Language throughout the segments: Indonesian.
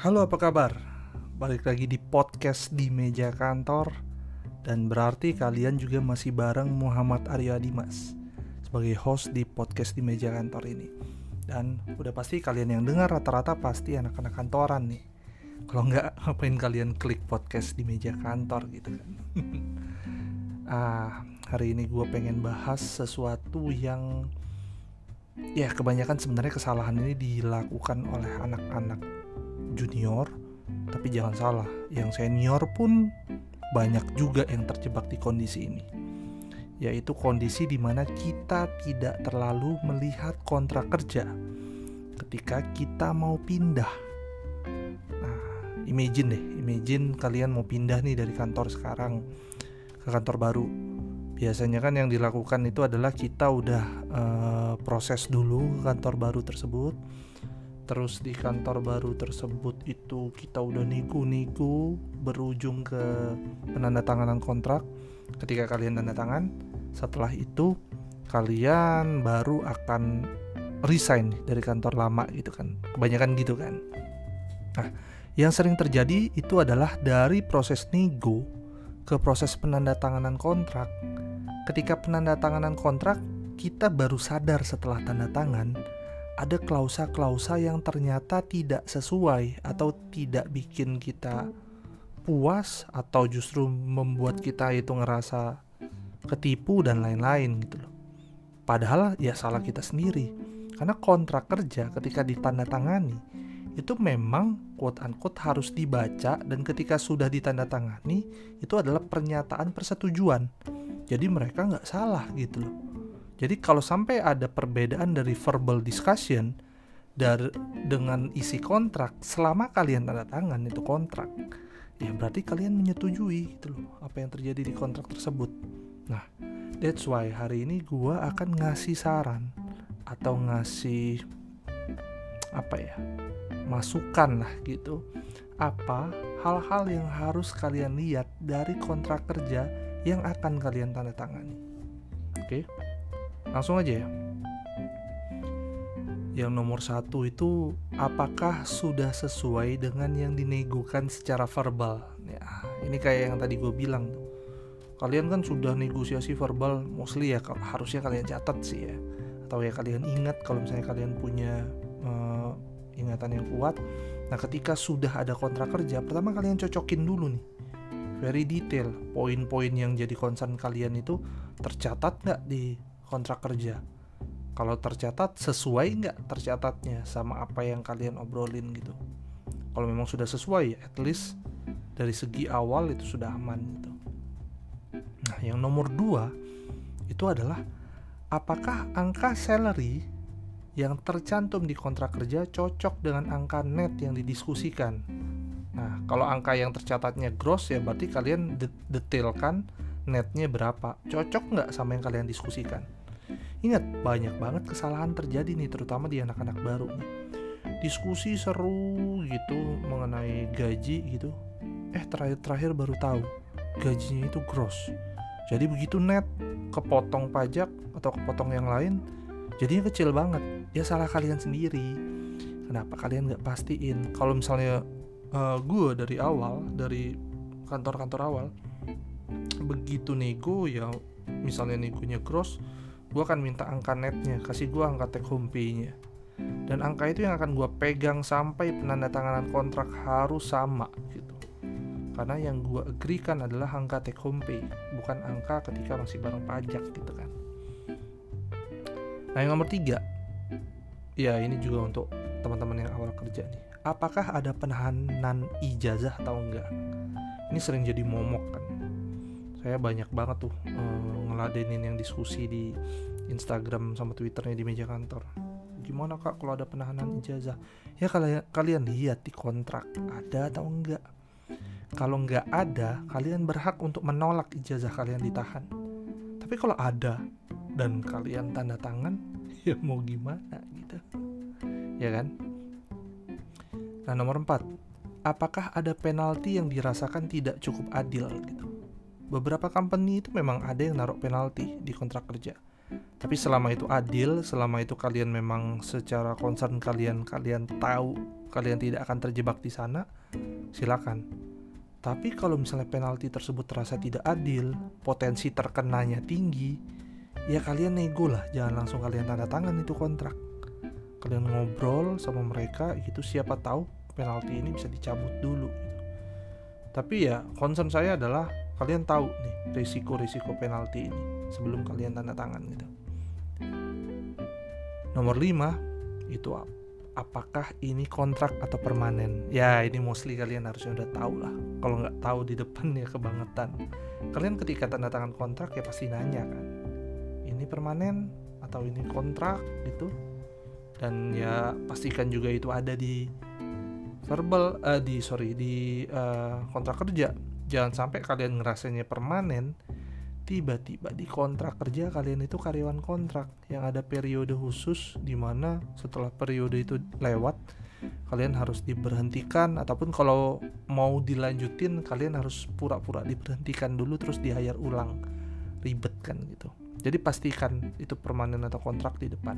Halo apa kabar? Balik lagi di podcast di meja kantor. Dan berarti kalian juga masih bareng Muhammad Aryo Dimas Sebagai host di podcast di meja kantor ini. Dan udah pasti kalian yang dengar rata-rata pasti anak-anak kantoran nih. Kalau nggak ngapain kalian klik podcast di meja kantor gitu kan? Ah, Hari ini gue pengen bahas sesuatu yang Ya kebanyakan sebenarnya kesalahan ini dilakukan oleh anak-anak junior tapi jangan salah yang senior pun banyak juga yang terjebak di kondisi ini. Yaitu kondisi di mana kita tidak terlalu melihat kontrak kerja ketika kita mau pindah. Nah imagine deh imagine kalian mau pindah nih dari kantor sekarang ke kantor baru. Biasanya kan yang dilakukan itu adalah kita udah uh, proses dulu kantor baru tersebut terus di kantor baru tersebut itu kita udah nego-nego berujung ke penandatanganan kontrak. Ketika kalian tanda tangan setelah itu kalian baru akan resign dari kantor lama gitu kan. Kebanyakan gitu kan. Nah yang sering terjadi itu adalah dari proses nego ke proses penandatanganan kontrak. Ketika penandatanganan kontrak, kita baru sadar setelah tanda tangan ada klausa-klausa yang ternyata tidak sesuai atau tidak bikin kita puas atau justru membuat kita itu ngerasa ketipu dan lain-lain gitu loh. Padahal ya salah kita sendiri. Karena kontrak kerja ketika ditandatangani itu memang quote unquote harus dibaca dan ketika sudah ditandatangani itu adalah pernyataan persetujuan jadi mereka nggak salah gitu loh jadi kalau sampai ada perbedaan dari verbal discussion dari dengan isi kontrak selama kalian tanda tangan itu kontrak ya berarti kalian menyetujui gitu loh apa yang terjadi di kontrak tersebut nah that's why hari ini gua akan ngasih saran atau ngasih apa ya masukan lah gitu apa hal-hal yang harus kalian lihat dari kontrak kerja yang akan kalian tanda tangani. Oke, langsung aja ya. Yang nomor satu itu apakah sudah sesuai dengan yang dinegokan secara verbal? Ya, ini kayak yang tadi gue bilang tuh. Kalian kan sudah negosiasi verbal, mostly ya harusnya kalian catat sih ya, atau ya kalian ingat kalau misalnya kalian punya uh, ingatan yang kuat. Nah, ketika sudah ada kontrak kerja, pertama kalian cocokin dulu nih very detail poin-poin yang jadi concern kalian itu tercatat nggak di kontrak kerja kalau tercatat sesuai nggak tercatatnya sama apa yang kalian obrolin gitu kalau memang sudah sesuai at least dari segi awal itu sudah aman gitu nah yang nomor dua itu adalah apakah angka salary yang tercantum di kontrak kerja cocok dengan angka net yang didiskusikan Nah, kalau angka yang tercatatnya gross ya berarti kalian de detailkan netnya berapa. Cocok nggak sama yang kalian diskusikan? Ingat, banyak banget kesalahan terjadi nih, terutama di anak-anak baru. Diskusi seru gitu mengenai gaji gitu. Eh, terakhir-terakhir baru tahu gajinya itu gross. Jadi begitu net kepotong pajak atau kepotong yang lain, jadinya kecil banget. Ya salah kalian sendiri. Kenapa kalian nggak pastiin? Kalau misalnya uh, eh, gue dari awal dari kantor-kantor awal begitu nego ya misalnya negonya gross gue akan minta angka netnya kasih gue angka take home pay nya dan angka itu yang akan gue pegang sampai penandatanganan kontrak harus sama gitu. Karena yang gue agree kan adalah angka take home pay bukan angka ketika masih bareng pajak gitu kan. Nah yang nomor tiga. Ya ini juga untuk teman-teman yang awal kerja nih. Apakah ada penahanan ijazah atau enggak? Ini sering jadi momok kan saya banyak banget tuh uh, ngeladenin yang diskusi di Instagram sama Twitternya di meja kantor. Gimana kak kalau ada penahanan ijazah? Ya kalian kalian lihat di kontrak ada atau enggak? Kalau enggak ada kalian berhak untuk menolak ijazah kalian ditahan. Tapi kalau ada dan kalian tanda tangan ya mau gimana gitu? Ya kan? Nah, nomor 4. Apakah ada penalti yang dirasakan tidak cukup adil gitu? Beberapa company itu memang ada yang naruh penalti di kontrak kerja. tapi selama itu adil selama itu kalian memang secara concern kalian kalian tahu kalian tidak akan terjebak di sana silakan tapi kalau misalnya penalti tersebut terasa tidak adil, potensi terkenanya tinggi, ya kalian nego lah, jangan langsung kalian tanda tangan itu kontrak. Kalian ngobrol sama mereka, itu siapa tahu penalti ini bisa dicabut dulu. Tapi ya concern saya adalah kalian tahu nih risiko-risiko penalti ini sebelum kalian tanda tangan gitu. Nomor 5 itu apa? apakah ini kontrak atau permanen? Ya ini mostly kalian harusnya udah tahu lah. Kalau nggak tahu di depan ya kebangetan. Kalian ketika tanda tangan kontrak ya pasti nanya kan ini permanen atau ini kontrak? gitu. Dan ya pastikan juga itu ada di verbal uh, di sorry di uh, kontrak kerja jangan sampai kalian ngerasanya permanen tiba-tiba di kontrak kerja kalian itu karyawan kontrak yang ada periode khusus di mana setelah periode itu lewat kalian harus diberhentikan. Ataupun kalau mau dilanjutin kalian harus pura-pura diberhentikan dulu terus di ulang. Ribet kan gitu. Jadi pastikan itu permanen atau kontrak di depan.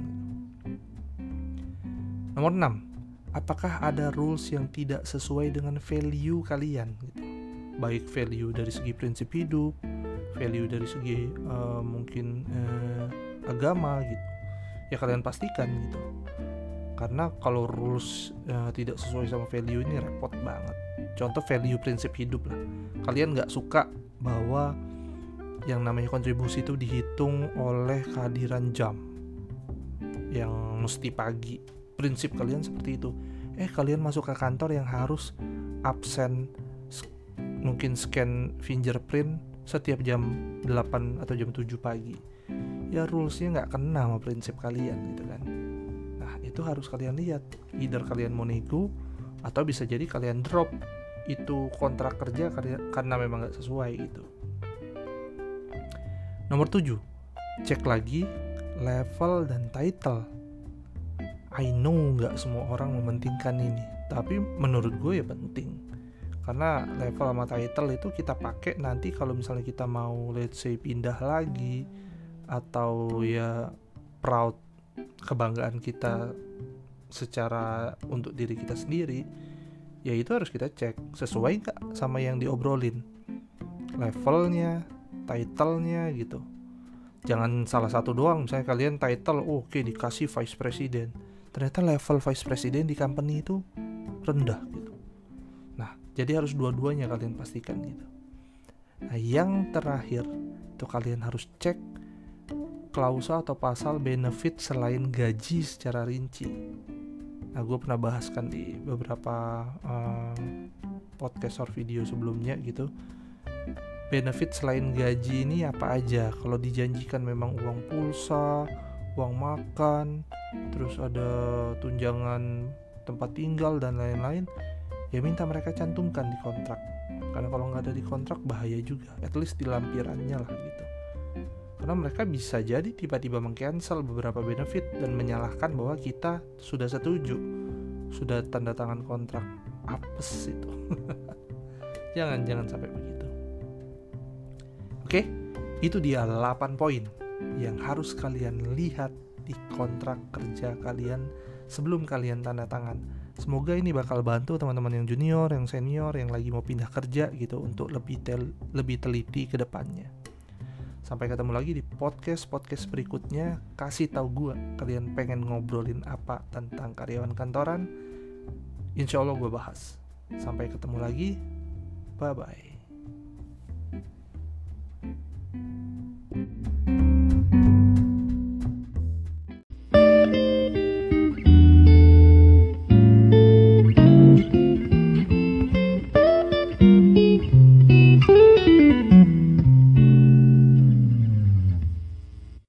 Nomor 6 apakah ada rules yang tidak sesuai dengan value kalian gitu baik value dari segi prinsip hidup value dari segi uh, mungkin uh, agama gitu. Ya kalian pastikan gitu. Karena kalau rules uh, tidak sesuai sama value ini repot banget. Contoh value prinsip hidup lah. Kalian nggak suka bahwa yang namanya kontribusi itu dihitung oleh kehadiran jam yang mesti pagi. Prinsip kalian seperti itu. Eh kalian masuk ke kantor yang harus absen mungkin scan fingerprint setiap jam 8 atau jam 7 pagi. Ya rulesnya nggak kena sama prinsip kalian gitu kan. Nah itu harus kalian lihat. Either kalian mau nego atau bisa jadi kalian drop itu kontrak kerja karena memang nggak sesuai gitu. Nomor 7 cek lagi level dan title. I know nggak semua orang mementingkan ini tapi menurut gue ya penting karena level sama title itu kita pakai nanti kalau misalnya kita mau let's say pindah lagi atau ya proud kebanggaan kita secara untuk diri kita sendiri ya itu harus kita cek sesuai nggak sama yang diobrolin. Levelnya titlenya gitu. Jangan salah satu doang misalnya kalian title oke okay, dikasih vice president. Ternyata level vice president di company itu rendah gitu jadi harus dua-duanya kalian pastikan gitu. Nah, yang terakhir itu kalian harus cek klausa atau pasal benefit selain gaji secara rinci. Nah, gue pernah bahaskan di beberapa um, podcast or video sebelumnya gitu. Benefit selain gaji ini apa aja? Kalau dijanjikan memang uang pulsa, uang makan, terus ada tunjangan tempat tinggal dan lain-lain ya minta mereka cantumkan di kontrak. Karena kalau nggak ada di kontrak bahaya juga. At least di lampirannya lah gitu. Karena mereka bisa jadi tiba-tiba mengcancel beberapa benefit dan menyalahkan bahwa kita sudah setuju. Sudah tanda tangan kontrak. Apes itu. Jangan jangan sampai begitu. Oke? Itu dia 8 poin yang harus kalian lihat di kontrak kerja kalian sebelum kalian tanda tangan Semoga ini bakal bantu teman-teman yang junior, yang senior, yang lagi mau pindah kerja gitu untuk lebih tel lebih teliti ke depannya. Sampai ketemu lagi di podcast-podcast berikutnya. Kasih tahu gue kalian pengen ngobrolin apa tentang karyawan kantoran. Insya Allah gue bahas. Sampai ketemu lagi. Bye-bye.